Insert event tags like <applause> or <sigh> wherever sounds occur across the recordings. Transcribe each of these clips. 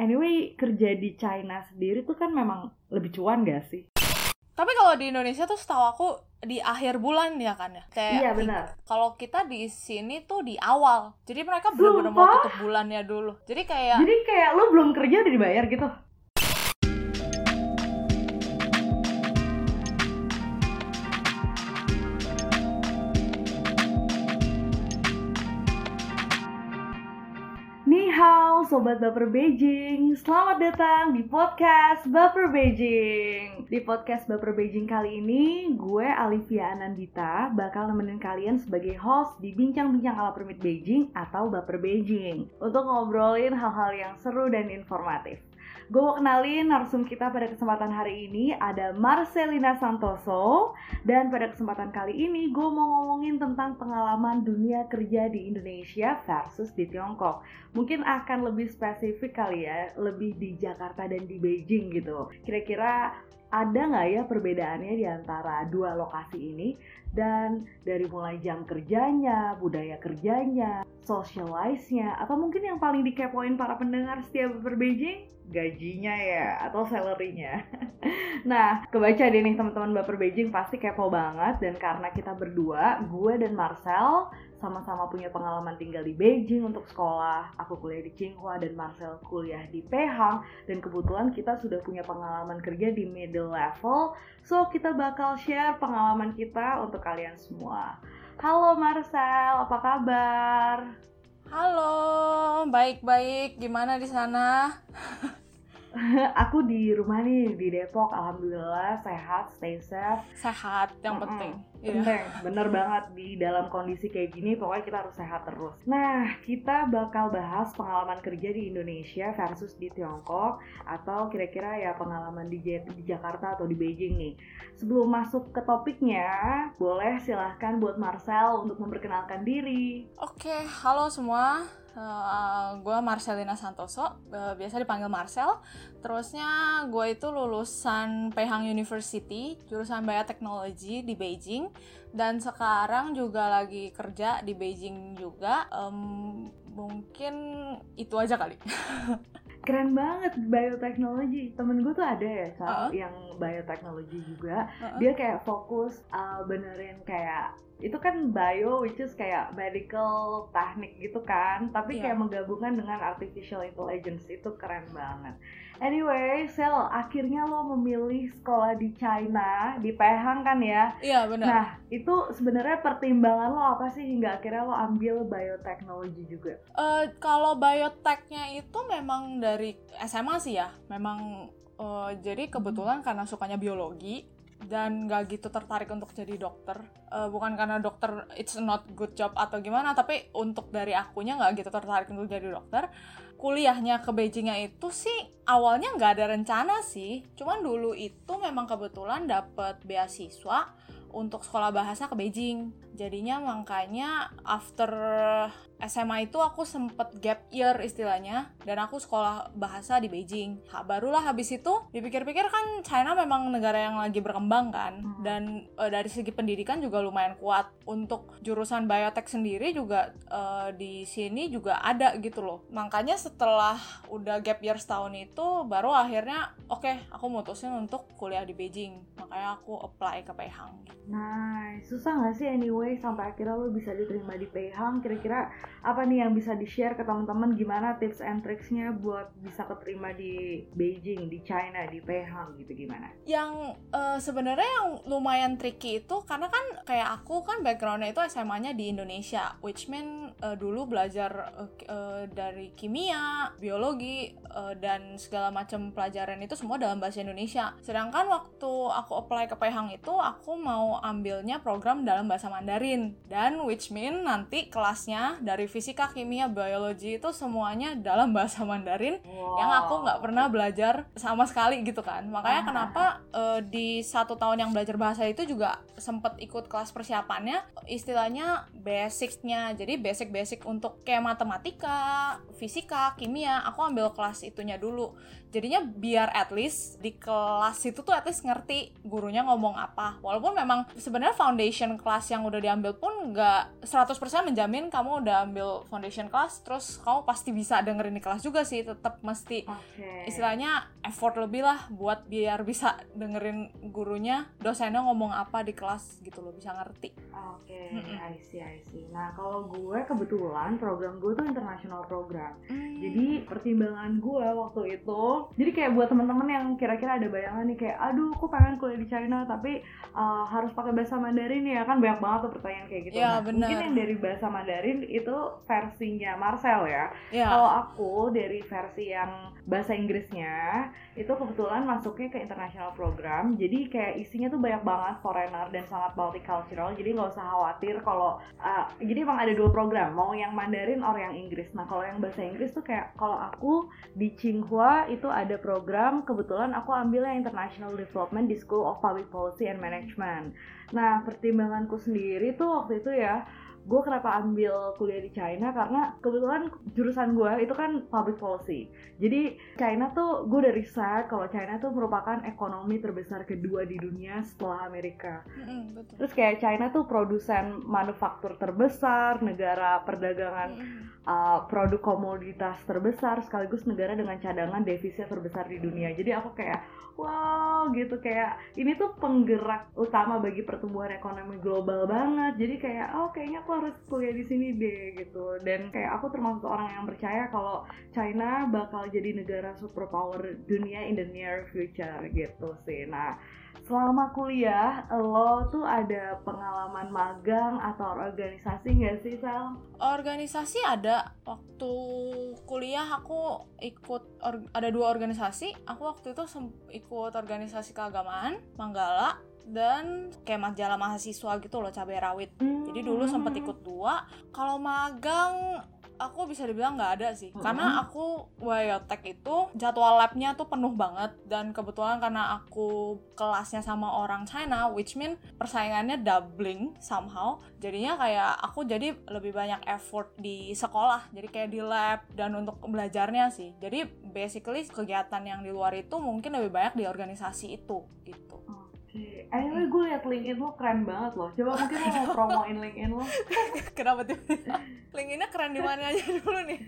Anyway, kerja di China sendiri tuh kan memang lebih cuan gak sih? Tapi kalau di Indonesia tuh setahu aku di akhir bulan ya kan ya. Kayak Iya, benar. Kalau kita di sini tuh di awal. Jadi mereka benar-benar mau Sumpah? tutup bulannya dulu. Jadi kayak Jadi kayak lo belum kerja udah dibayar gitu? Sobat Baper Beijing. Selamat datang di podcast Baper Beijing. Di podcast Baper Beijing kali ini, gue Alivia Anandita bakal nemenin kalian sebagai host di Bincang-Bincang ala Permit Beijing atau Baper Beijing untuk ngobrolin hal-hal yang seru dan informatif. Gue mau kenalin narsum kita pada kesempatan hari ini ada Marcelina Santoso dan pada kesempatan kali ini gue mau ngomongin tentang pengalaman dunia kerja di Indonesia versus di Tiongkok. Mungkin akan lebih spesifik kali ya, lebih di Jakarta dan di Beijing gitu. Kira-kira ada nggak ya perbedaannya di antara dua lokasi ini? Dan dari mulai jam kerjanya, budaya kerjanya, socialize-nya, atau mungkin yang paling dikepoin para pendengar setiap ber Beijing? Gajinya ya, atau salary-nya. <laughs> Nah, kebaca deh nih teman-teman Baper Beijing pasti kepo banget dan karena kita berdua, gue dan Marcel sama-sama punya pengalaman tinggal di Beijing untuk sekolah. Aku kuliah di Tsinghua dan Marcel kuliah di Pehang dan kebetulan kita sudah punya pengalaman kerja di middle level. So, kita bakal share pengalaman kita untuk kalian semua. Halo Marcel, apa kabar? halo, baik-baik. Gimana di sana? <laughs> <laughs> Aku di rumah nih di Depok, alhamdulillah sehat, stay safe. Sehat yang Mm-mm. penting. Iya. Penting, bener banget di dalam kondisi kayak gini pokoknya kita harus sehat terus. Nah, kita bakal bahas pengalaman kerja di Indonesia versus di Tiongkok atau kira-kira ya pengalaman di, di Jakarta atau di Beijing nih. Sebelum masuk ke topiknya, boleh silahkan buat Marcel untuk memperkenalkan diri. Oke, halo semua. Gue Marcelina Santoso, eh, biasa dipanggil Marcel. Terusnya gue itu lulusan Peihang University, jurusan Bioteknologi di Beijing. Dan sekarang juga lagi kerja di Beijing juga. Em, mungkin itu aja kali. <laughs> Keren banget bioteknologi. Temen gue tuh ada ya Sal, Uh-uh. yang bioteknologi juga. Uh-uh. Dia kayak fokus uh, benerin kayak itu kan bio which is kayak medical teknik gitu kan. Tapi Iya. kayak menggabungkan dengan artificial intelligence itu keren banget. Anyway Sel akhirnya lo memilih sekolah di China di Pehang kan ya? Iya benar. nah itu sebenarnya pertimbangan lo apa sih hingga akhirnya lo ambil bioteknologi juga? Eh, kalau bioteknya itu memang dari SMA sih ya, memang eh, jadi kebetulan karena sukanya biologi dan gak gitu tertarik untuk jadi dokter. Eh, bukan karena dokter it's not good job atau gimana, tapi untuk dari akunya nggak gitu tertarik untuk jadi dokter. Kuliahnya ke Beijingnya itu sih awalnya nggak ada rencana sih, cuman dulu itu memang kebetulan dapet beasiswa untuk sekolah bahasa ke Beijing. Jadinya makanya after SMA itu aku sempet gap year istilahnya dan aku sekolah bahasa di Beijing. Ha, barulah habis itu dipikir-pikir kan China memang negara yang lagi berkembang kan Hmm. dan eh, dari segi pendidikan juga lumayan kuat. Untuk jurusan biotek sendiri juga eh, di sini juga ada gitu loh. Makanya setelah udah gap year setahun itu baru akhirnya oke aku mutusin untuk kuliah di Beijing. Makanya aku apply ke Peihang. Nice, susah nggak sih anyway sampai akhirnya lo bisa diterima di Pehang? Kira-kira apa nih yang bisa di-share ke teman-teman gimana tips and tricksnya buat bisa keterima di Beijing, di China, di Pehang gitu gimana? yang eh, sebenarnya yang lumayan tricky itu karena kan kayak aku kan backgroundnya itu SMA-nya di Indonesia, which mean eh, dulu belajar k- eh, dari kimia, biologi eh, dan segala macam pelajaran itu semua dalam bahasa Indonesia. Sedangkan waktu aku apply ke Pehang itu aku mau ambilnya program dalam bahasa Mandarin dan which mean nanti kelasnya dari fisika, kimia, biologi itu semuanya dalam <laughs> bahasa Mandarin yang aku nggak pernah belajar sama sekali gitu kan. Makanya Ah. kenapa eh, di satu tahun yang belajar bahasa itu juga sempet ikut kelas persiapannya istilahnya basicnya jadi basic basic untuk kayak matematika fisika kimia aku ambil kelas itunya dulu. Jadinya biar at least di kelas itu tuh at least ngerti gurunya ngomong apa. Walaupun memang sebenarnya foundation kelas yang udah udah diambil pun nggak 100% menjamin kamu udah ambil foundation class terus kamu pasti bisa dengerin di kelas juga sih tetap mesti Oke. istilahnya effort lebih lah buat biar bisa dengerin gurunya dosennya ngomong apa di kelas gitu loh bisa ngerti Oke, Mm-mm. I see, I see. Nah, kalau gue kebetulan program gue tuh international program. Hmm. Jadi pertimbangan gue waktu itu, jadi kayak buat teman-teman yang kira-kira ada bayangan nih kayak, aduh, aku pengen kuliah di China tapi uh, harus pakai bahasa Mandarin ya kan banyak banget pertanyaan kayak gitu. Ya, nah, benar. mungkin yang dari bahasa Mandarin itu versinya Marcel ya. ya Kalau aku dari versi yang bahasa Inggrisnya itu kebetulan masuknya ke international program. Jadi kayak isinya tuh banyak banget foreigner dan sangat multicultural. Jadi nggak usah khawatir kalau uh, jadi emang ada dua program, mau yang Mandarin or yang Inggris. Nah kalau yang bahasa Inggris tuh kayak kalau aku di Tsinghua itu ada program kebetulan aku ambilnya International Development di School of Public Policy and Management. Nah pertimbanganku sendiri tuh waktu itu ya gue kenapa ambil kuliah di China karena kebetulan jurusan gue itu kan public policy jadi China tuh gue udah riset kalau China tuh merupakan ekonomi terbesar kedua di dunia setelah Amerika Mm-mm, betul terus kayak China tuh produsen manufaktur terbesar negara perdagangan Mm-mm. uh, produk komoditas terbesar sekaligus negara dengan cadangan devisa terbesar di dunia. Jadi aku kayak wow gitu kayak ini tuh penggerak utama bagi pertumbuhan ekonomi global banget. Jadi kayak oh kayaknya aku harus kuliah di sini deh gitu. Dan kayak aku termasuk orang yang percaya kalau China bakal jadi negara superpower dunia in the near future gitu sih. Nah, selama kuliah lo tuh ada pengalaman magang atau organisasi nggak sih Sal? organisasi ada waktu kuliah aku ikut ada dua organisasi aku waktu itu ikut organisasi keagamaan Manggala dan kayak majalah mahasiswa gitu loh cabai rawit. Jadi dulu sempet Hmm. ikut dua. Kalau magang aku bisa dibilang nggak ada sih. Hmm. karena aku Wyotek itu jadwal labnya tuh penuh banget. Dan kebetulan karena aku kelasnya sama orang China which mean persaingannya doubling somehow. Jadinya kayak aku jadi lebih banyak effort di sekolah. Jadi kayak di lab dan untuk belajarnya sih. Jadi basically kegiatan yang di luar itu mungkin lebih banyak di organisasi itu gitu. Oke, anyway gue liat LinkedIn lo keren banget loh. Coba mungkin lo mau <laughs> promoin LinkedIn lo. <laughs> kenapa tuh <laughs> linkinnya keren di mana aja dulu nih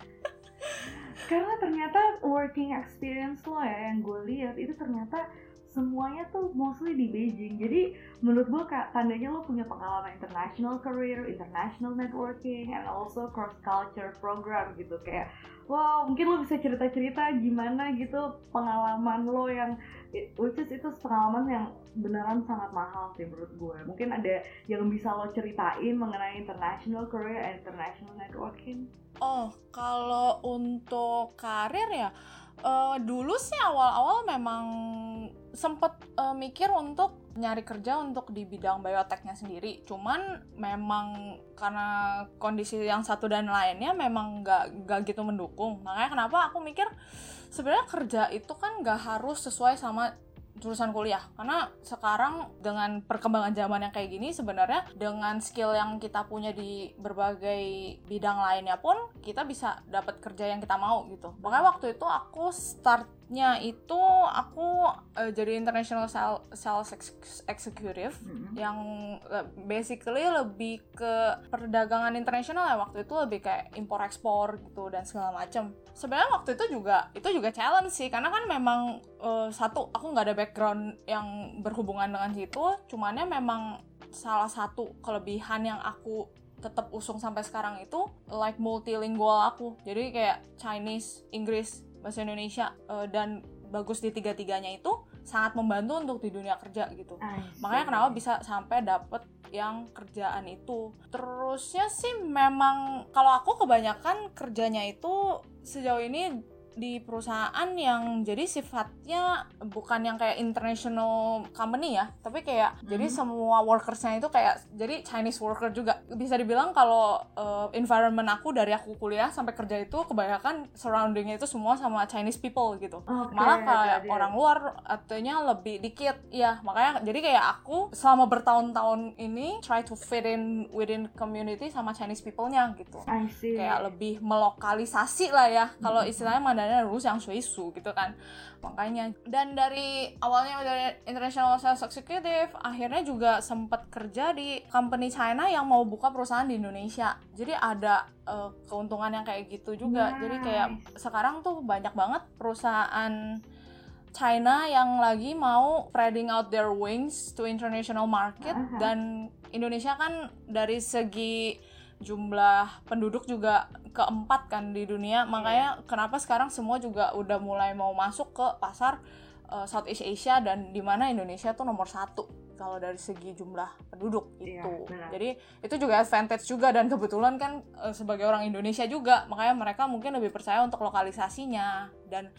Karena ternyata working experience lo ya yang gue lihat itu ternyata semuanya tuh mostly di Beijing. Jadi menurut gue ka- tandanya lo punya pengalaman international career, international networking, and also cross culture program gitu kayak wow mungkin lo bisa cerita-cerita gimana gitu pengalaman lo yang which is itu pengalaman yang beneran sangat mahal sih menurut gue. Mungkin ada yang bisa lo ceritain mengenai international career and international networking. Oh, kalau untuk karir ya, eh, dulu sih awal-awal memang sempet eh, mikir untuk nyari kerja untuk di bidang bioteknya sendiri. Cuman memang karena kondisi yang satu dan lainnya memang nggak nggak gitu mendukung. Makanya kenapa aku mikir sebenarnya kerja itu kan nggak harus sesuai sama jurusan kuliah karena sekarang dengan perkembangan zaman yang kayak gini sebenarnya dengan skill yang kita punya di berbagai bidang lainnya pun kita bisa dapat kerja yang kita mau gitu makanya waktu itu aku startnya itu aku eh, jadi international sales, sales ex- executive yang eh, basically lebih ke perdagangan internasional ya. Waktu itu lebih kayak impor ekspor gitu dan segala macam sebenarnya waktu itu juga itu juga challenge sih. Karena kan memang eh, satu aku nggak ada background yang berhubungan dengan situ. Cumannya memang salah satu kelebihan yang aku tetap usung sampai sekarang itu like multilingual aku. Jadi kayak Chinese Inggris bahasa Indonesia eh, dan bagus di tiga-tiganya itu sangat membantu untuk di dunia kerja gitu. Makanya kenapa bisa sampai dapet yang kerjaan itu. Terusnya sih memang kalau aku kebanyakan kerjanya itu sejauh ini di perusahaan yang jadi sifatnya bukan yang kayak international company ya tapi kayak jadi semua workersnya itu kayak jadi Chinese worker juga. Bisa dibilang kalau uh, environment aku dari aku kuliah sampai kerja itu kebanyakan surroundingnya itu semua sama Chinese people gitu. Oke, malah kayak jadi- orang luar artinya lebih dikit. Ya makanya jadi kayak aku selama bertahun-tahun ini try to fit in within community sama Chinese people-nya gitu. I see. kayak lebih melokalisasi lah ya kalau Hmm. istilahnya Mandarin dan ada rules yang suisu gitu kan makanya dan dari awalnya dari international sales executive akhirnya juga sempat kerja di company China yang mau buka perusahaan di Indonesia jadi ada uh, keuntungan yang kayak gitu juga nice. jadi kayak sekarang tuh banyak banget perusahaan China yang lagi mau spreading out their wings to international market uh -huh. dan Indonesia kan dari segi jumlah penduduk juga keempat kan di dunia. Makanya kenapa sekarang semua juga udah mulai mau masuk ke pasar uh, Southeast Asia dan di mana Indonesia tuh nomor satu kalau dari segi jumlah penduduk iya, itu. iya, jadi itu juga advantage juga dan kebetulan kan uh, sebagai orang Indonesia juga makanya mereka mungkin lebih percaya untuk lokalisasinya dan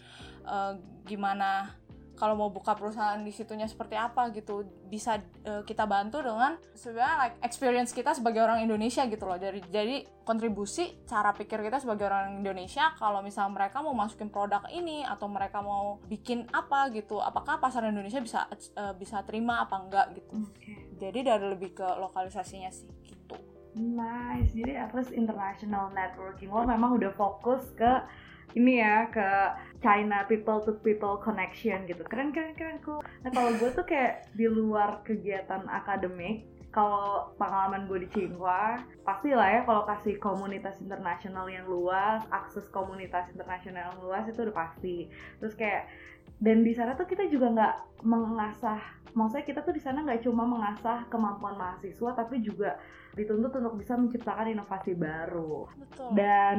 uh, gimana kalau mau buka perusahaan di situnya seperti apa gitu bisa uh, kita bantu dengan sebenarnya like experience kita sebagai orang Indonesia gitu loh. Jadi jadi kontribusi cara pikir kita sebagai orang Indonesia kalau misal mereka mau masukin produk ini atau mereka mau bikin apa gitu apakah pasar Indonesia bisa uh, bisa terima apa enggak gitu. Okay. jadi dari lebih ke lokalisasinya sih gitu. Nice. Jadi at least international networking lo memang udah fokus ke ini ya ke China people to people connection gitu. Keren keren keren cool. Nah kalau gue tuh kayak di luar kegiatan akademik kalau pengalaman gue di Tsinghua pasti lah ya kalau kasih komunitas internasional yang luas akses komunitas internasional yang luas itu udah pasti. Terus kayak dan di sana tuh kita juga nggak mengasah maksudnya kita tuh di sana nggak cuma mengasah kemampuan mahasiswa tapi juga dituntut untuk bisa menciptakan inovasi baru. Betul. Dan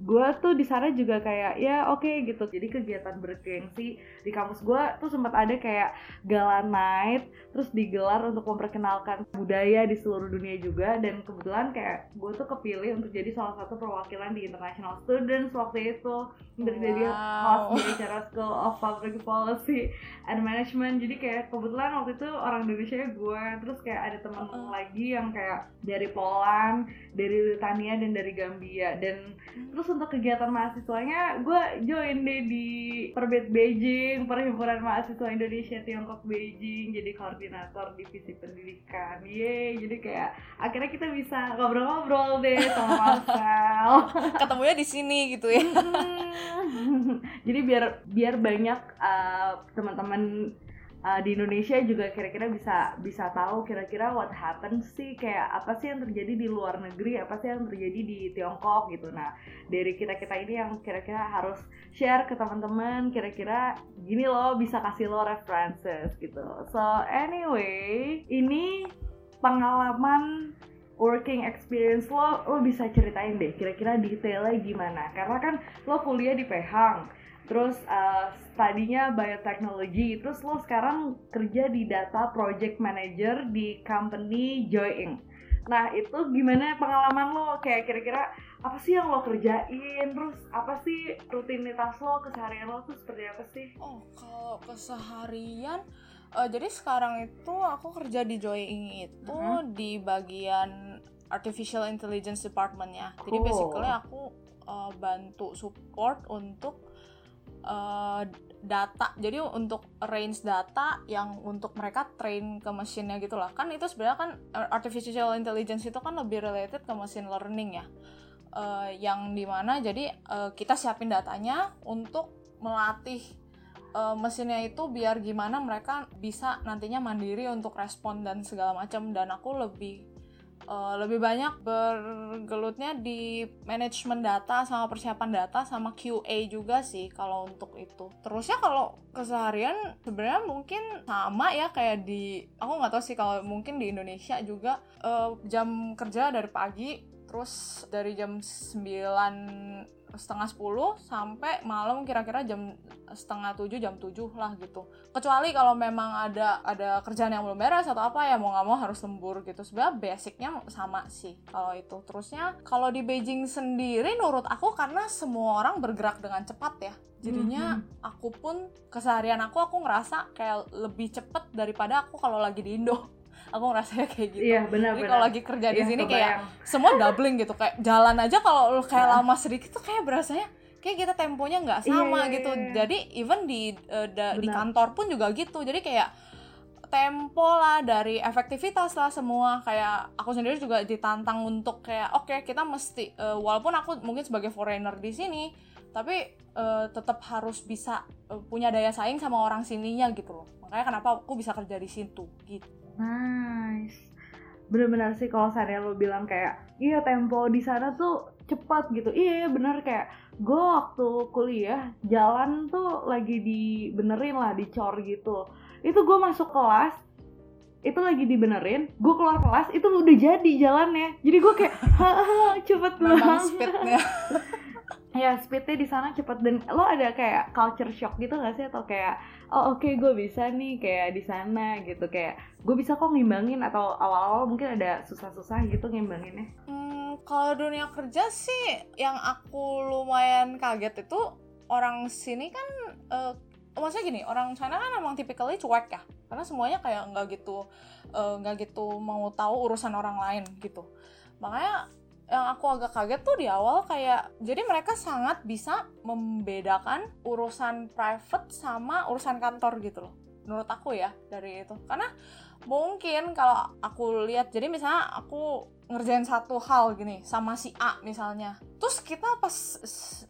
gue tuh di sana juga kayak ya oke okay, gitu. Jadi kegiatan bergengsi di kampus gue tuh sempat ada kayak gala night, terus digelar untuk memperkenalkan budaya di seluruh dunia juga. Dan kebetulan kayak gue tuh kepilih untuk jadi salah satu perwakilan di International Students waktu itu untuk wow. jadi host di acara School of Public Policy and Management. Jadi kayak kebetulan waktu itu orang Indonesia gue, terus kayak ada teman uh. lagi yang kayak dari Poland, dari Britania dan dari Gambia dan hmm. terus untuk kegiatan mahasiswanya gue join deh di Perbit Beijing Perhimpunan Mahasiswa Indonesia Tiongkok Beijing jadi koordinator divisi pendidikan ye jadi kayak akhirnya kita bisa ngobrol-ngobrol deh sama <laughs> Marcel ketemunya di sini gitu ya hmm. <laughs> jadi biar biar banyak uh, teman-teman uh, di Indonesia juga kira-kira bisa bisa tahu kira-kira what happens sih kayak apa sih yang terjadi di luar negeri apa sih yang terjadi di Tiongkok gitu. Nah dari kita kita ini yang kira-kira harus share ke teman-teman kira-kira gini loh bisa kasih lo references gitu. So anyway ini pengalaman working experience lo lo bisa ceritain deh kira-kira detailnya gimana. Karena kan lo kuliah di Pehang terus uh, tadinya biotechnology terus lo sekarang kerja di data project manager di company Joy Inc. Nah itu gimana pengalaman lo kayak kira-kira apa sih yang lo kerjain terus apa sih rutinitas lo keseharian lo tuh seperti apa sih? Oh kalau keseharian uh, jadi sekarang itu aku kerja di Joy Inc itu uh -huh. di bagian artificial intelligence departmentnya. Cool. Jadi basically aku uh, bantu support untuk uh, data. Jadi untuk range data yang untuk mereka train ke mesinnya gitu lah. Kan itu sebenarnya kan artificial intelligence itu kan lebih related ke machine learning ya. Uh, yang di mana jadi uh, kita siapin datanya untuk melatih mesinnya itu biar gimana mereka bisa nantinya mandiri untuk respon dan segala macam. Dan aku lebih uh, lebih banyak bergelutnya di manajemen data sama persiapan data sama QA juga sih kalau untuk itu. Terusnya kalau keseharian sebenarnya mungkin sama ya kayak di aku nggak tahu sih kalau mungkin di Indonesia juga uh, jam kerja dari pagi terus dari jam 9 setengah sepuluh sampai malam kira-kira jam setengah tujuh jam tujuh lah gitu. Kecuali kalau memang ada ada kerjaan yang belum beres atau apa ya mau nggak mau harus lembur gitu. Sebenarnya basicnya sama sih kalau itu. Terusnya kalau di Beijing sendiri menurut aku karena semua orang bergerak dengan cepat ya. Jadinya mm-hmm. aku pun keseharian aku aku ngerasa kayak lebih cepet daripada aku kalau lagi di Indo aku ngerasanya kayak gitu. Iya, benar, jadi kalau lagi kerja di iya, sini kayak semua doubling gitu kayak jalan aja kalau kayak lama sedikit tuh kayak berasanya kayak kita temponya nggak iya, sama iya, gitu. iya. jadi even di uh, da, di kantor pun juga gitu. Jadi kayak tempo lah dari efektivitas lah semua. Kayak aku sendiri juga ditantang untuk kayak oke okay, kita mesti uh, walaupun aku mungkin sebagai foreigner di sini tapi uh, tetap harus bisa uh, punya daya saing sama orang sininya gitu loh. Makanya kenapa aku bisa kerja di situ gitu nice. Bener-bener sih kalau saya lo bilang kayak iya tempo di sana tuh cepat gitu. Iya, iya bener kayak gue waktu kuliah jalan tuh lagi dibenerin lah dicor gitu. Itu gue masuk kelas itu lagi dibenerin gue keluar kelas itu udah jadi jalannya. Jadi gue kayak <laughs> cepet banget. speednya. <laughs> Ya speednya di sana cepet. Dan lo ada kayak culture shock gitu gak sih? Atau kayak oh oke okay, gue bisa nih kayak di sana gitu. Kayak gue bisa kok ngimbangin atau awal-awal mungkin ada susah-susah gitu ngimbanginnya. Hmm, kalau dunia kerja sih yang aku lumayan kaget itu orang sini kan uh, maksudnya gini orang China kan emang tipikalnya cuek ya. Karena semuanya kayak nggak gitu eh, nggak uh, gitu mau tahu urusan orang lain gitu. Makanya yang aku agak kaget tuh di awal kayak jadi mereka sangat bisa membedakan urusan private sama urusan kantor gitu loh menurut aku ya dari itu. Karena mungkin kalau aku lihat jadi misalnya aku ngerjain satu hal gini sama si A misalnya. Terus kita pas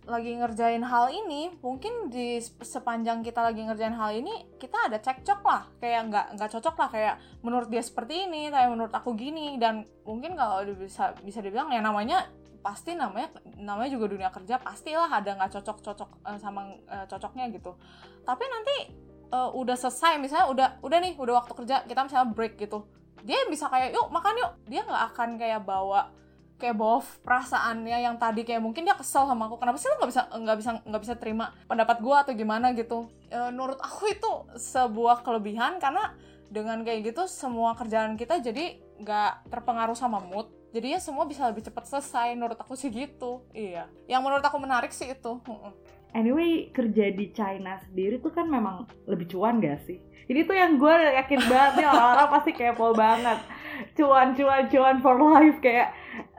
lagi ngerjain hal ini mungkin di sepanjang kita lagi ngerjain hal ini kita ada cekcok lah. Kayak nggak nggak cocok lah. Kayak menurut dia seperti ini tapi menurut aku gini. Dan mungkin kalau bisa bisa dibilang ya namanya pasti namanya namanya juga dunia kerja pastilah ada nggak cocok cocok uh, sama uh, cocoknya gitu. Tapi nanti uh, udah selesai misalnya udah udah nih udah waktu kerja kita misalnya break gitu dia bisa kayak yuk makan yuk. Dia nggak akan kayak bawa kayak bawa perasaannya yang tadi kayak mungkin dia kesel sama aku. Kenapa sih lo nggak bisa nggak bisa nggak bisa terima pendapat gue atau gimana gitu? E, menurut aku itu sebuah kelebihan karena dengan kayak gitu semua kerjaan kita jadi nggak terpengaruh sama mood. Jadinya semua bisa lebih cepat selesai. Menurut aku sih gitu. Iya. Yang menurut aku menarik sih itu. Anyway kerja di China sendiri tuh kan memang lebih cuan gak sih ini tuh yang gue yakin banget nih orang-orang pasti kepo banget. Cuan cuan cuan for life kayak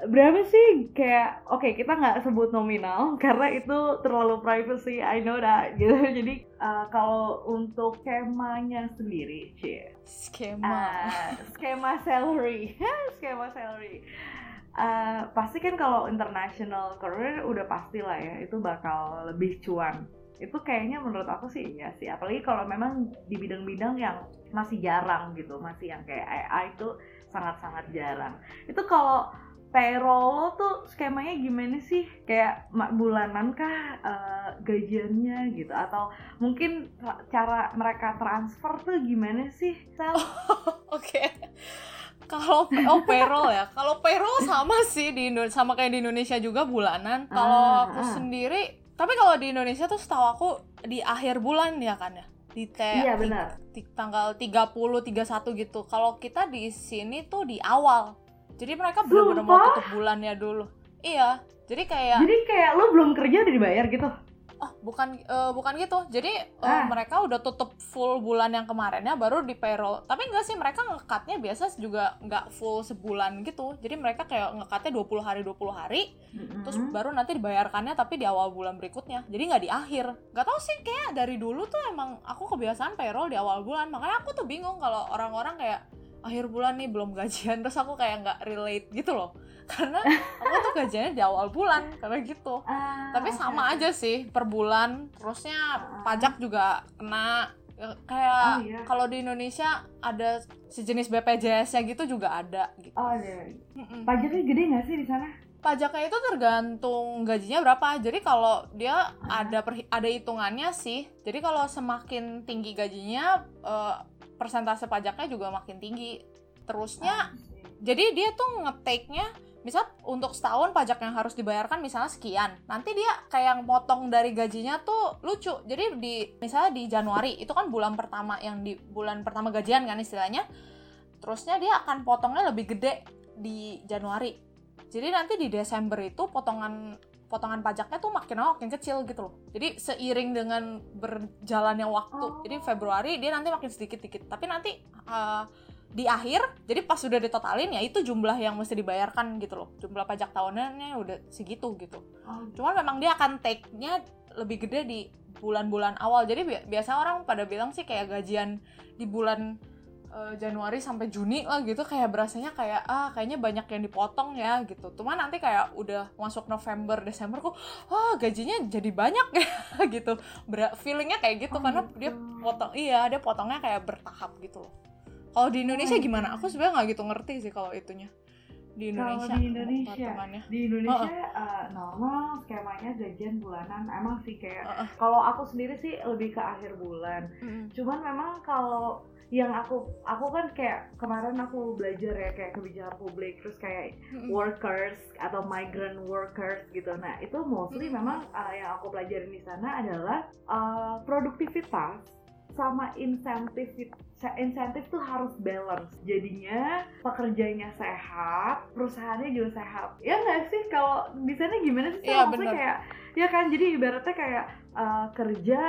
berapa sih? Kayak oke okay, kita nggak sebut nominal karena itu terlalu privacy I know that <laughs> gitu. Jadi uh, kalau untuk skemanya sendiri cie skema. uh, skema salary <laughs> skema salary. Uh, pasti kan kalau international career udah pasti lah ya itu bakal lebih cuan itu kayaknya menurut aku sih iya sih apalagi kalau memang di bidang-bidang yang masih jarang gitu masih yang kayak AI itu sangat-sangat jarang itu kalau payroll lo tuh skemanya gimana sih kayak bulanan kah uh, gajiannya gitu atau mungkin cara mereka transfer tuh gimana sih Sal? <laughs> Oke okay. kalau oh payroll ya kalau payroll sama sih di sama kayak di Indonesia juga bulanan kalau ah, aku ah. sendiri tapi kalau di Indonesia tuh setahu aku di akhir bulan ya kan ya di te iya, benar. Di, di tanggal 30 31 gitu. Kalau kita di sini tuh di awal. Jadi mereka benar-benar mau tutup bulannya dulu. Iya. Jadi kayak Jadi kayak lo belum kerja udah dibayar gitu oh bukan uh, bukan gitu. Jadi uh, ah. mereka udah tutup full bulan yang kemarinnya baru di payroll. Tapi enggak sih mereka ngekatnya biasa juga nggak full sebulan gitu. Jadi mereka kayak ngekatnya 20 hari 20 hari. Mm-hmm. terus baru nanti dibayarkannya tapi di awal bulan berikutnya. Jadi nggak di akhir. Nggak tahu sih kayak dari dulu tuh emang aku kebiasaan payroll di awal bulan. Makanya aku tuh bingung kalau orang-orang kayak akhir bulan nih belum gajian terus aku kayak nggak relate gitu loh karena aku tuh gajiannya di awal bulan karena gitu uh, tapi sama okay. aja sih per bulan terusnya uh. pajak juga kena ya, kayak oh, iya. kalau di Indonesia ada sejenis BPJS-nya gitu juga ada gitu. Oh iya. Pajaknya gede nggak sih di sana? Pajaknya itu tergantung gajinya berapa. Jadi kalau dia ada per, ada hitungannya sih. Jadi kalau semakin tinggi gajinya uh, persentase pajaknya juga makin tinggi. Terusnya, ah, jadi dia tuh ngetake-nya, misal untuk setahun pajak yang harus dibayarkan misalnya sekian. Nanti dia kayak motong dari gajinya tuh lucu. Jadi di misalnya di Januari itu kan bulan pertama yang di bulan pertama gajian kan istilahnya. Terusnya dia akan potongnya lebih gede di Januari. Jadi nanti di Desember itu potongan potongan pajaknya tuh makin lama makin kecil gitu loh. Jadi seiring dengan berjalannya waktu. Oh. Jadi Februari dia nanti makin sedikit-dikit. Tapi nanti uh, di akhir, jadi pas sudah ditotalin ya itu jumlah yang mesti dibayarkan gitu loh. Jumlah pajak tahunannya udah segitu gitu. Oh. Cuman memang dia akan take-nya lebih gede di bulan-bulan awal. Jadi bi biasa orang pada bilang sih kayak gajian di bulan uh, Januari sampai Juni lah gitu kayak berasanya kayak ah kayaknya banyak yang dipotong ya gitu. Cuma nanti kayak udah masuk November Desember kok ah gajinya jadi banyak ya <laughs> gitu. Ber feelingnya kayak gitu oh, karena gitu. dia potong iya dia potongnya kayak bertahap gitu loh. Kalau di Indonesia oh, gimana? Aku sebenarnya nggak gitu ngerti sih kalau itunya di Indonesia. Kalau di Indonesia, di Indonesia oh, oh. Uh, normal skemanya gajian bulanan. Emang sih kayak uh. kalau aku sendiri sih lebih ke akhir bulan. Mm -hmm. Cuman memang kalau yang aku aku kan kayak kemarin aku belajar ya kayak kebijakan publik terus kayak mm-hmm. workers atau migrant workers gitu nah itu mostly mm-hmm. memang uh, yang aku pelajarin di sana adalah uh, produktivitas sama insentif insentif tuh harus balance. Jadinya pekerjanya sehat perusahaannya juga sehat. Ya nggak sih? Kalau di sana gimana sih? Ya, maksudnya kayak ya kan? Jadi ibaratnya kayak uh, kerja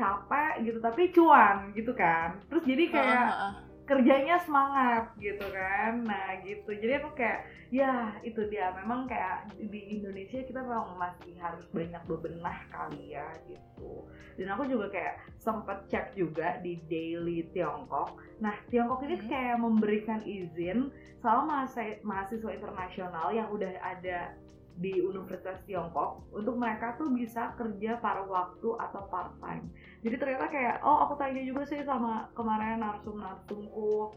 capek gitu tapi cuan gitu kan? Terus jadi kayak uh, uh, uh. Kerjanya semangat gitu kan. Nah gitu. Jadi aku kayak ya itu dia. Memang kayak di Indonesia kita memang masih harus banyak bebenah kali ya gitu. Dan aku juga kayak sempet cek juga di Daily Tiongkok. Nah Tiongkok ini hmm. kayak memberikan izin sama mahasiswa internasional yang udah ada di Universitas Tiongkok untuk mereka tuh bisa kerja paruh waktu atau part time. Jadi ternyata kayak oh aku tanya juga sih sama kemarin narsum narsumku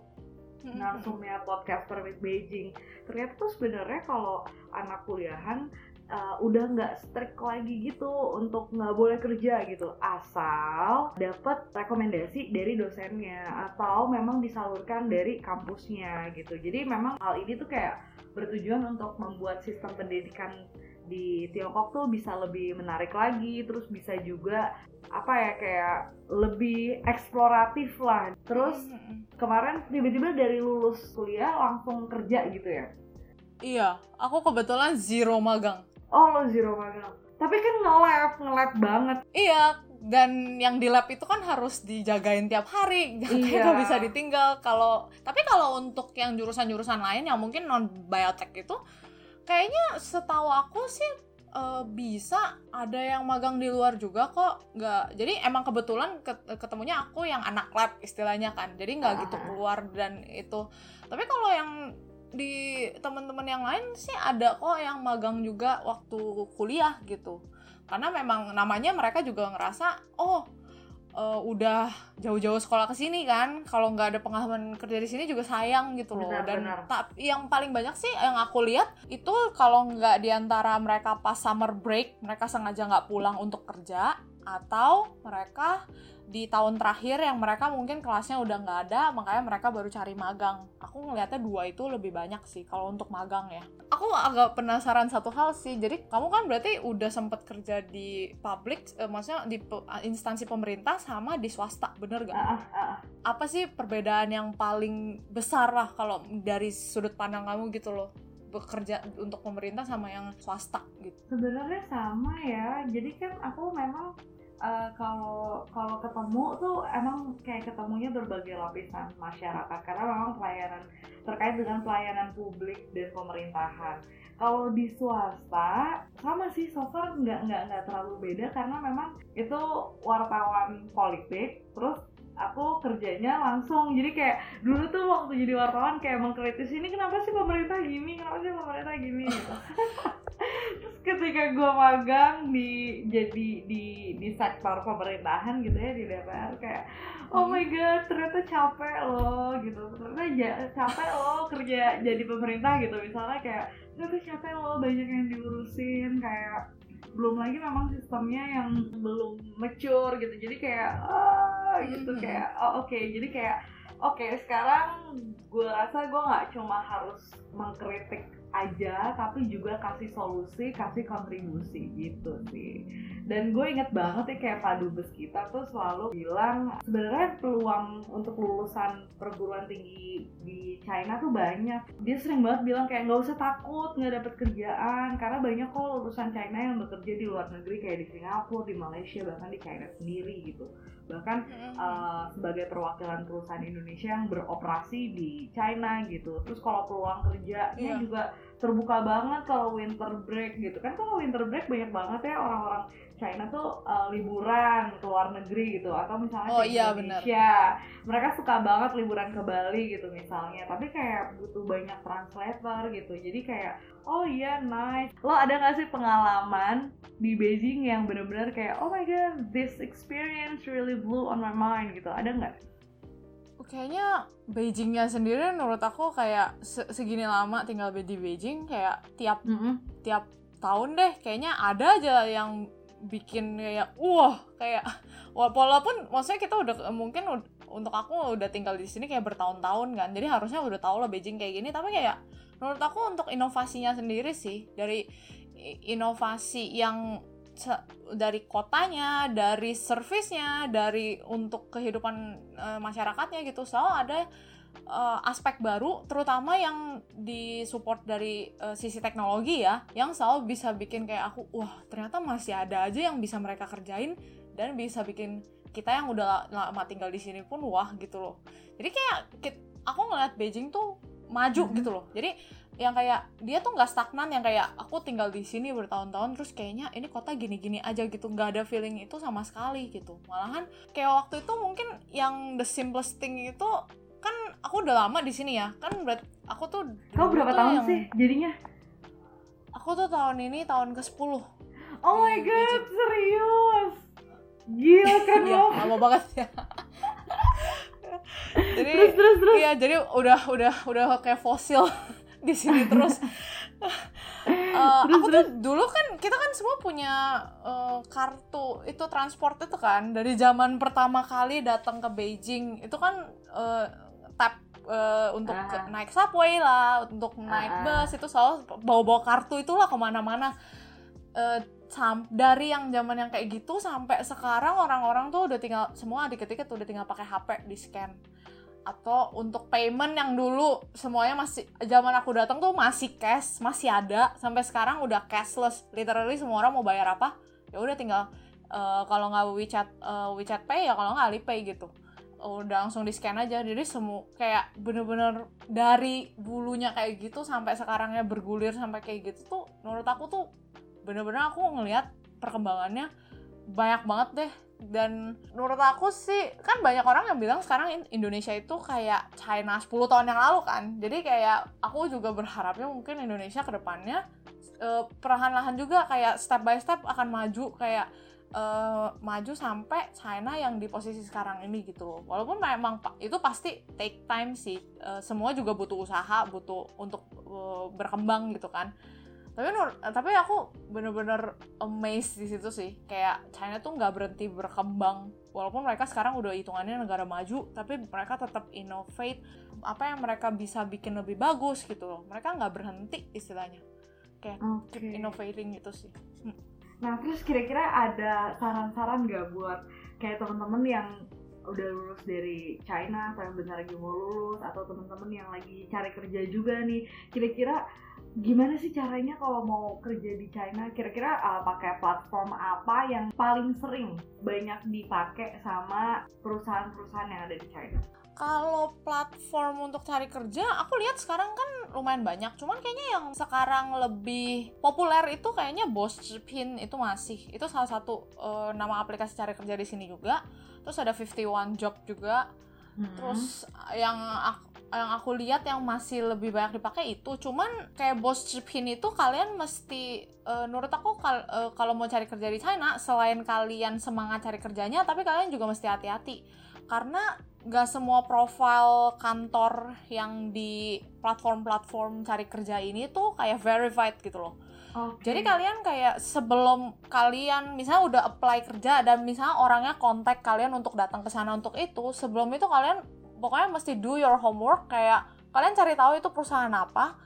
hmm. narsumnya podcast Permit Beijing. Ternyata tuh sebenarnya kalau anak kuliahan uh, udah nggak strict lagi gitu untuk nggak boleh kerja gitu asal dapat rekomendasi dari dosennya atau memang disalurkan dari kampusnya gitu jadi memang hal ini tuh kayak bertujuan untuk membuat sistem pendidikan di Tiongkok tuh bisa lebih menarik lagi terus bisa juga apa ya kayak lebih eksploratif lah. Terus kemarin tiba-tiba dari lulus kuliah langsung kerja gitu ya? Iya aku kebetulan zero magang. Oh lo zero magang. Tapi kan nge-lab nge-lab banget. Iya dan yang di lab itu kan harus dijagain tiap hari. <laughs> Iya. nggak bisa ditinggal. Kalau tapi kalau untuk yang jurusan-jurusan lain yang mungkin non biotech itu kayaknya setahu aku sih uh, bisa. Ada yang magang di luar juga kok. Nggak jadi emang kebetulan ketemunya aku yang anak lab istilahnya kan. Jadi nggak gitu ah. keluar dan itu. Tapi kalau yang di teman-teman yang lain sih ada kok yang magang juga waktu kuliah gitu karena memang namanya mereka juga ngerasa oh uh, udah jauh-jauh sekolah ke sini kan kalau nggak ada pengalaman kerja di sini juga sayang gitu loh benar, dan benar. yang paling banyak sih yang aku lihat itu kalau nggak di antara mereka pas summer break mereka sengaja nggak pulang untuk kerja atau mereka di tahun terakhir yang mereka mungkin kelasnya udah nggak ada makanya mereka baru cari magang aku ngelihatnya dua itu lebih banyak sih kalau untuk magang ya aku agak penasaran satu hal sih jadi kamu kan berarti udah sempet kerja di publik eh, maksudnya di instansi pemerintah sama di swasta bener gak? Uh, uh. apa sih perbedaan yang paling besar lah kalau dari sudut pandang kamu gitu loh bekerja untuk pemerintah sama yang swasta gitu? Sebenarnya sama ya. Jadi kan aku memang uh, kalau kalau ketemu tuh emang kayak ketemunya berbagai lapisan masyarakat karena memang pelayanan terkait dengan pelayanan publik dan pemerintahan. Kalau di swasta sama sih so far nggak nggak nggak terlalu beda karena memang itu wartawan politik terus aku kerjanya langsung. Jadi kayak dulu tuh waktu jadi wartawan kayak mengkritis ini kenapa sih pemerintah gini? Kenapa sih pemerintah gini? Gitu. <laughs> Terus ketika gue magang di jadi di di sektor pemerintahan gitu ya di DPR kayak oh my god ternyata capek loh gitu. Ternyata capek loh kerja jadi pemerintah gitu. Misalnya kayak ternyata capek loh banyak yang diurusin kayak belum lagi memang sistemnya yang belum mature gitu jadi kayak ah gitu hmm. kayak oh, oke okay. jadi kayak oke okay, sekarang gue rasa gue nggak cuma harus mengkritik aja tapi juga kasih solusi kasih kontribusi gitu sih. Dan gue inget banget ya kayak Pak Dubes kita tuh selalu bilang sebenarnya peluang untuk lulusan perguruan tinggi di China tuh banyak. Dia sering banget bilang kayak nggak usah takut nggak dapet kerjaan. Karena banyak kok lulusan China yang bekerja di luar negeri kayak di Singapura di Malaysia bahkan di China sendiri gitu. Bahkan uh, sebagai perwakilan perusahaan Indonesia yang beroperasi di China gitu. Terus kalau peluang kerjanya yeah. juga terbuka banget kalau winter break gitu. Kan kalau winter break banyak banget ya orang-orang China tuh uh, liburan ke luar negeri gitu. Atau misalnya oh, ke iya, Indonesia. Bener. mereka suka banget liburan ke Bali gitu misalnya. Tapi kayak butuh banyak translator gitu. Jadi kayak oh iya nice. Lo ada gak sih pengalaman di Beijing yang bener-bener kayak oh my god this experience really blew on my mind gitu. Ada nggak kayaknya Beijingnya sendiri menurut aku kayak segini lama tinggal di Beijing kayak tiap mm -hmm. tiap tahun deh kayaknya ada aja yang bikin kayak wah kayak walaupun maksudnya kita udah mungkin untuk aku udah tinggal di sini kayak bertahun-tahun kan jadi harusnya udah tahu lah Beijing kayak gini tapi kayak menurut aku untuk inovasinya sendiri sih dari inovasi yang dari kotanya, dari servisnya, dari untuk kehidupan uh, masyarakatnya gitu selalu ada uh, aspek baru, terutama yang disupport dari uh, sisi teknologi ya, yang selalu bisa bikin kayak aku, wah ternyata masih ada aja yang bisa mereka kerjain dan bisa bikin kita yang udah lama tinggal di sini pun wah gitu loh. Jadi kayak aku ngeliat Beijing tuh maju mm -hmm. gitu loh. Jadi yang kayak dia tuh nggak stagnan yang kayak aku tinggal di sini bertahun-tahun terus kayaknya ini kota gini-gini aja gitu nggak ada feeling itu sama sekali gitu. Malahan kayak waktu itu mungkin yang the simplest thing itu kan aku udah lama di sini ya. Kan berat aku tuh kau berapa tahun yang, sih jadinya? Aku tuh tahun ini tahun ke 10 oh my god serius? Gila kan ya, lama banget ya <laughs> jadi terus terus terus iya jadi udah udah udah kayak fosil <laughs> di sini terus. uh, <laughs> terus, aku tuh dulu kan kita kan semua punya uh, kartu itu transport itu kan dari zaman pertama kali datang ke Beijing itu kan uh, tap uh, untuk uh. naik subway lah untuk naik uh. bus itu selalu bawa-bawa kartu itulah ke mana-mana uh, dari yang zaman yang kayak gitu sampai sekarang orang-orang tuh udah tinggal semua dikit-dikit udah tinggal pakai HP di scan. Atau untuk payment yang dulu semuanya masih zaman aku datang tuh masih cash masih ada. Sampai sekarang udah cashless. Literally semua orang mau bayar apa ya udah tinggal uh, kalau nggak WeChat uh, WeChat Pay ya kalau nggak Alipay gitu. Udah langsung di scan aja. Jadi semua kayak bener-bener dari dulunya kayak gitu sampai sekarangnya bergulir sampai kayak gitu tuh menurut aku tuh bener-bener aku ngelihat perkembangannya banyak banget deh. Dan menurut aku sih kan banyak orang yang bilang sekarang Indonesia itu kayak China 10 tahun yang lalu kan. Jadi kayak aku juga berharapnya mungkin Indonesia ke depannya uh, perlahan-lahan juga kayak step by step akan maju kayak uh, maju sampai China yang di posisi sekarang ini gitu loh. Walaupun memang itu pasti take time sih. Uh, semua juga butuh usaha butuh untuk uh, berkembang gitu kan tapi nur tapi aku bener-bener amazed di situ sih. Kayak China tuh nggak berhenti berkembang. Walaupun mereka sekarang udah hitungannya negara maju tapi mereka tetap innovate. Apa yang mereka bisa bikin lebih bagus gitu loh. Mereka nggak berhenti istilahnya. Kayak okay. keep innovating gitu sih. Hmm. nah terus kira-kira ada saran-saran nggak buat kayak temen-temen yang udah lulus dari China atau yang benar lagi mau lulus atau temen-temen yang lagi cari kerja juga nih? Kira-kira gimana sih caranya kalau mau kerja di China kira-kira uh, pakai platform apa yang paling sering banyak dipakai sama perusahaan-perusahaan yang ada di China? Kalau platform untuk cari kerja, aku lihat sekarang kan lumayan banyak. Cuman kayaknya yang sekarang lebih populer itu kayaknya Boschpin itu masih. Itu salah satu uh, nama aplikasi cari kerja di sini juga. Terus ada 51 Job juga. Hmm. Terus yang aku yang aku lihat yang masih lebih banyak dipakai itu. Cuman kayak bos Chipin itu kalian mesti uh, menurut aku kal uh, kalau mau cari kerja di China selain kalian semangat cari kerjanya tapi kalian juga mesti hati-hati. Karena gak semua profil kantor yang di platform-platform cari kerja ini tuh kayak verified gitu loh. Okay. Jadi kalian kayak sebelum kalian misalnya udah apply kerja dan misalnya orangnya kontak kalian untuk datang ke sana untuk itu, sebelum itu kalian pokoknya mesti do your homework kayak kalian cari tahu itu perusahaan apa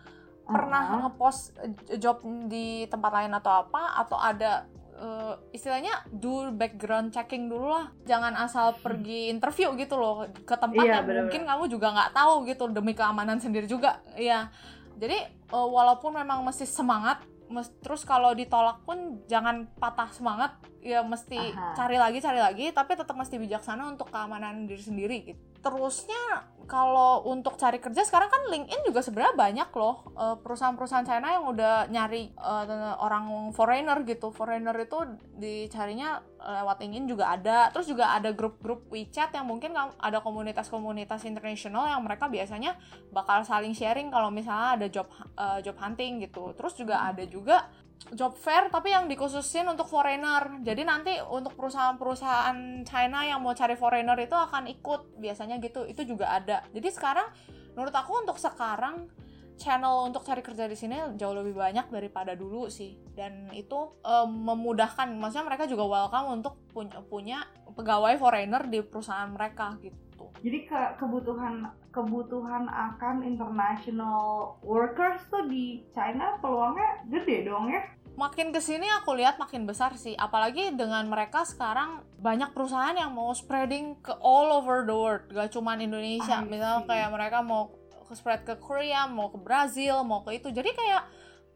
pernah uh -huh. ngepost eh, job di tempat lain atau apa atau ada uh, istilahnya do background checking dulu lah jangan asal hmm. pergi interview gitu loh ke tempat iya, yang bener -bener. mungkin kamu juga nggak tahu gitu demi keamanan sendiri juga ya jadi uh, walaupun memang mesti semangat mes terus kalau ditolak pun jangan patah semangat ya mesti Aha. cari lagi cari lagi tapi tetap mesti bijaksana untuk keamanan diri sendiri gitu. Terusnya kalau untuk cari kerja sekarang kan LinkedIn juga sebenarnya banyak loh eh, perusahaan-perusahaan China yang udah nyari eh, orang foreigner gitu. Foreigner itu dicarinya lewat LinkedIn juga ada. Terus juga ada grup-grup WeChat yang mungkin ada komunitas-komunitas internasional yang mereka biasanya bakal saling sharing kalau misalnya ada job eh, job hunting gitu. Terus juga ada juga job fair tapi yang dikhususin untuk foreigner. Jadi nanti untuk perusahaan-perusahaan China yang mau cari foreigner itu akan ikut biasanya gitu. Itu juga ada. Jadi sekarang menurut aku untuk sekarang channel untuk cari kerja di sini jauh lebih banyak daripada dulu sih. Dan itu em, memudahkan. Maksudnya mereka juga welcome untuk punya punya pegawai foreigner di perusahaan mereka gitu. Jadi ke kebutuhan kebutuhan akan international workers tuh di China peluangnya gede dong ya. makin ke sini aku lihat makin besar sih. Apalagi dengan mereka sekarang banyak perusahaan yang mau spreading ke all over the world. Gak cuman Indonesia. Misalnya kayak mereka mau ke spread ke Korea mau ke Brazil mau ke itu. Jadi kayak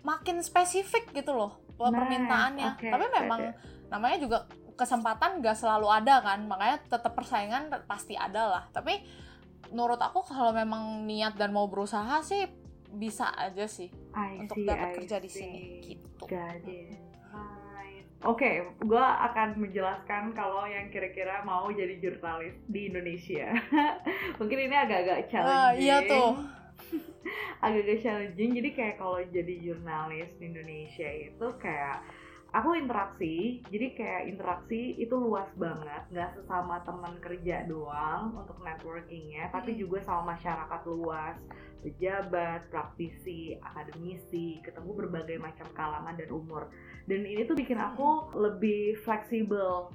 makin spesifik gitu loh Nice, permintaannya. Oke, tapi memang oke. namanya juga kesempatan gak selalu ada kan makanya tetap persaingan pasti ada lah tapi menurut aku kalau memang niat dan mau berusaha sih bisa aja sih I untuk see, dapat I kerja di see. sini gitu. Oke, gue akan menjelaskan kalau yang kira-kira mau jadi jurnalis di Indonesia. <laughs> Mungkin ini agak-agak Ah, challenging. iya tuh. <laughs> agak-agak challenging. Jadi kayak kalau jadi jurnalis di Indonesia itu kayak aku interaksi. Jadi kayak interaksi itu luas banget, nggak sesama teman kerja doang untuk networkingnya, tapi Mm. juga sama masyarakat luas, pejabat, praktisi, akademisi, ketemu berbagai macam kalangan dan umur. Dan ini tuh bikin aku lebih fleksibel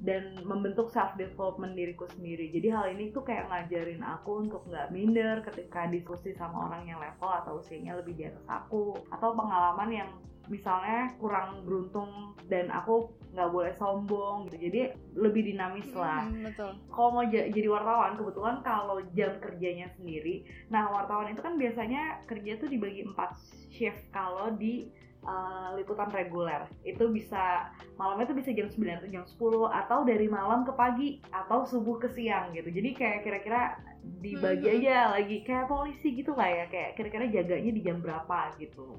dan membentuk self development diriku sendiri. Jadi hal ini tuh kayak ngajarin aku untuk nggak minder ketika diskusi sama orang yang level atau usianya lebih di atas aku atau pengalaman yang misalnya kurang beruntung dan aku nggak boleh sombong gitu. Jadi lebih dinamis lah Hmm, betul. kalau mau ja- jadi wartawan kebetulan kalau jam kerjanya sendiri nah wartawan itu kan biasanya kerja tuh dibagi empat shift kalau di uh, liputan reguler itu bisa malamnya tuh bisa jam 9 atau jam 10 atau dari malam ke pagi atau subuh ke siang gitu jadi kayak kira-kira dibagi Mhm. aja lagi kayak polisi gitu lah ya kayak kira-kira jaganya di jam berapa gitu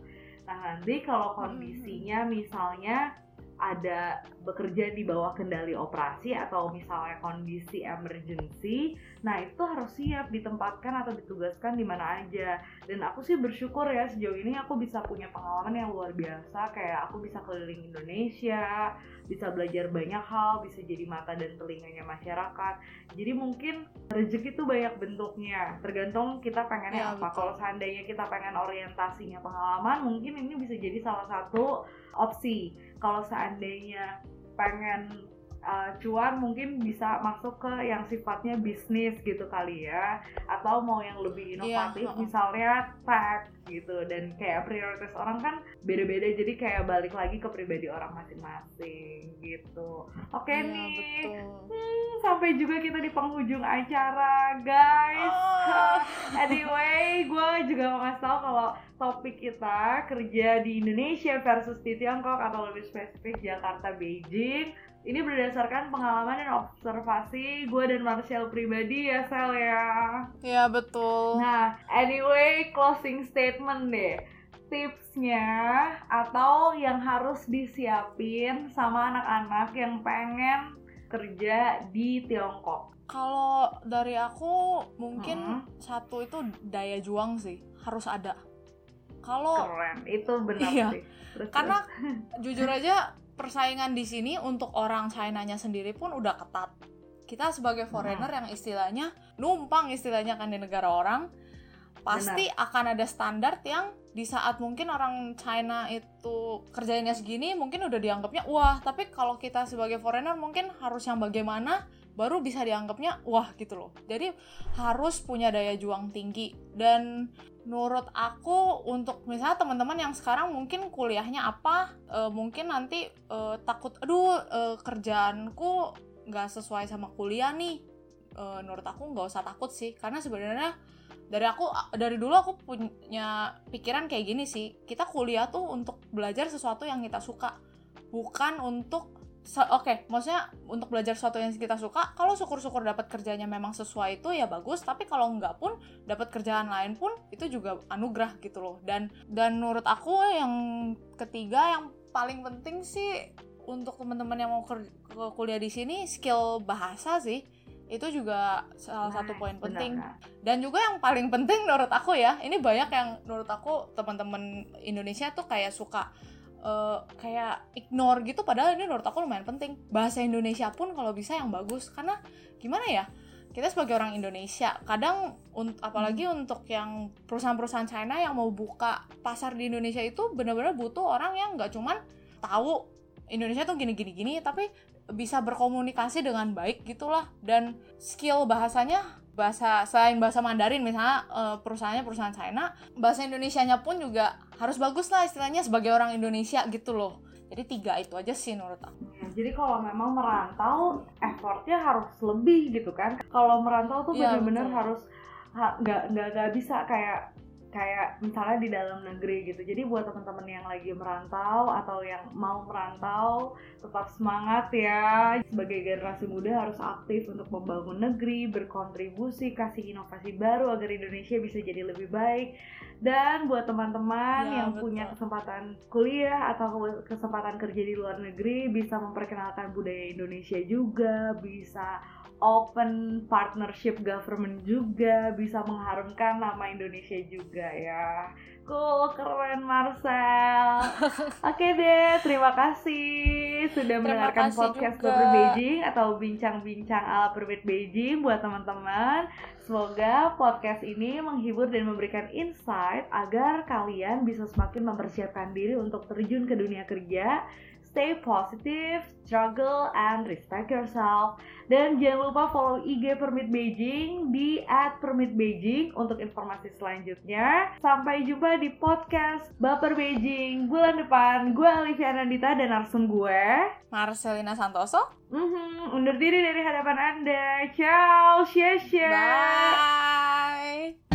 nah nanti kalau kondisinya misalnya ada bekerja di bawah kendali operasi atau misalnya kondisi emergency, nah itu harus siap ditempatkan atau ditugaskan di mana aja. Dan aku sih bersyukur ya sejauh ini aku bisa punya pengalaman yang luar biasa, kayak aku bisa keliling Indonesia, bisa belajar banyak hal, bisa jadi mata dan telinganya masyarakat. Jadi mungkin rezeki itu banyak bentuknya, tergantung kita pengennya Ya, apa. Kalau seandainya kita pengen orientasinya pengalaman, mungkin ini bisa jadi salah satu opsi kalau seandainya pengen uh, cuan mungkin bisa masuk ke yang sifatnya bisnis gitu kali ya atau mau yang lebih inovatif Iya, heeh. misalnya tech gitu dan kayak prioritas orang kan beda-beda jadi kayak balik lagi ke pribadi orang masing-masing gitu oke Iya, nih betul. Hmm, sampai juga kita di penghujung acara guys Ah. <laughs> Anyway, gue juga mau ngasih tau kalau topik kita kerja di Indonesia versus di Tiongkok atau lebih spesifik Jakarta Beijing. Ini berdasarkan pengalaman dan observasi gue dan Marcel pribadi ya Sel ya. Iya, betul. Nah, anyway, closing statement deh. Tipsnya atau yang harus disiapin sama anak-anak yang pengen kerja di Tiongkok. Kalau dari aku mungkin Hmm. satu itu daya juang sih, harus ada. Kalau Keren, itu benar Iya. sih. Terus, karena <laughs> jujur aja persaingan di sini untuk orang China-nya sendiri pun udah ketat. Kita sebagai foreigner yang istilahnya numpang istilahnya kan di negara orang, pasti akan ada standar yang di saat mungkin orang China itu kerjainnya segini mungkin udah dianggapnya wah, tapi kalau kita sebagai foreigner mungkin harus yang bagaimana baru bisa dianggapnya wah gitu loh. Jadi harus punya daya juang tinggi dan menurut aku untuk misalnya teman-teman yang sekarang mungkin kuliahnya apa eh, mungkin nanti eh, takut aduh eh, kerjaanku nggak sesuai sama kuliah nih. Eh, menurut aku nggak usah takut sih karena sebenarnya dari aku dari dulu aku punya pikiran kayak gini sih. Kita kuliah tuh untuk belajar sesuatu yang kita suka bukan untuk so, oke okay, maksudnya untuk belajar sesuatu yang kita suka kalau syukur-syukur dapat kerjanya memang sesuai itu ya bagus. Tapi kalau enggak pun dapat kerjaan lain pun itu juga anugerah gitu loh. Dan dan menurut aku yang ketiga yang paling penting sih untuk teman-teman yang mau ke kuliah di sini skill bahasa sih. Itu juga salah nah, satu poin penting. Benar. dan juga yang paling penting menurut aku ya ini banyak yang menurut aku teman-teman Indonesia tuh kayak suka uh, kayak ignore gitu padahal ini menurut aku lumayan penting. Bahasa Indonesia pun kalau bisa yang bagus. Karena gimana ya kita sebagai orang Indonesia kadang un apalagi hmm. untuk yang perusahaan-perusahaan China yang mau buka pasar di Indonesia itu benar-benar butuh orang yang nggak cuman tahu Indonesia tuh gini-gini gini tapi bisa berkomunikasi dengan baik gitulah. Dan skill bahasanya bahasa selain bahasa Mandarin misalnya uh, perusahaannya perusahaan China bahasa Indonesianya pun juga harus bagus lah istilahnya sebagai orang Indonesia gitu loh. Jadi tiga itu aja sih menurut aku. Ya, jadi kalau memang merantau effortnya harus lebih gitu kan. Kalau merantau tuh iya, benar-benar ya, harus nggak ha, nggak bisa kayak kayak misalnya di dalam negeri gitu. Jadi buat teman-teman yang lagi merantau atau yang mau merantau, tetap semangat ya. Sebagai generasi muda harus aktif untuk membangun negeri, berkontribusi, kasih inovasi baru agar Indonesia bisa jadi lebih baik. Dan buat teman-teman ya, yang betul. punya kesempatan kuliah atau kesempatan kerja di luar negeri bisa memperkenalkan budaya Indonesia juga, bisa open partnership government juga bisa mengharumkan nama Indonesia juga ya. Cool, keren Marcel. <laughs> Oke deh, terima kasih sudah terima mendengarkan kasih podcast Berbed Beijing atau bincang-bincang ala Berbed Beijing buat teman-teman. Semoga podcast ini menghibur dan memberikan insight agar kalian bisa semakin mempersiapkan diri untuk terjun ke dunia kerja stay positive, struggle, and respect yourself. Dan jangan lupa follow IG Permit Beijing di @permitbeijing untuk informasi selanjutnya. Sampai jumpa di podcast Baper Beijing bulan depan. Gue Alivia Nandita dan narsum gue Marcelina Santoso. Mm -hmm, undur diri dari hadapan Anda. Ciao, share share. Bye.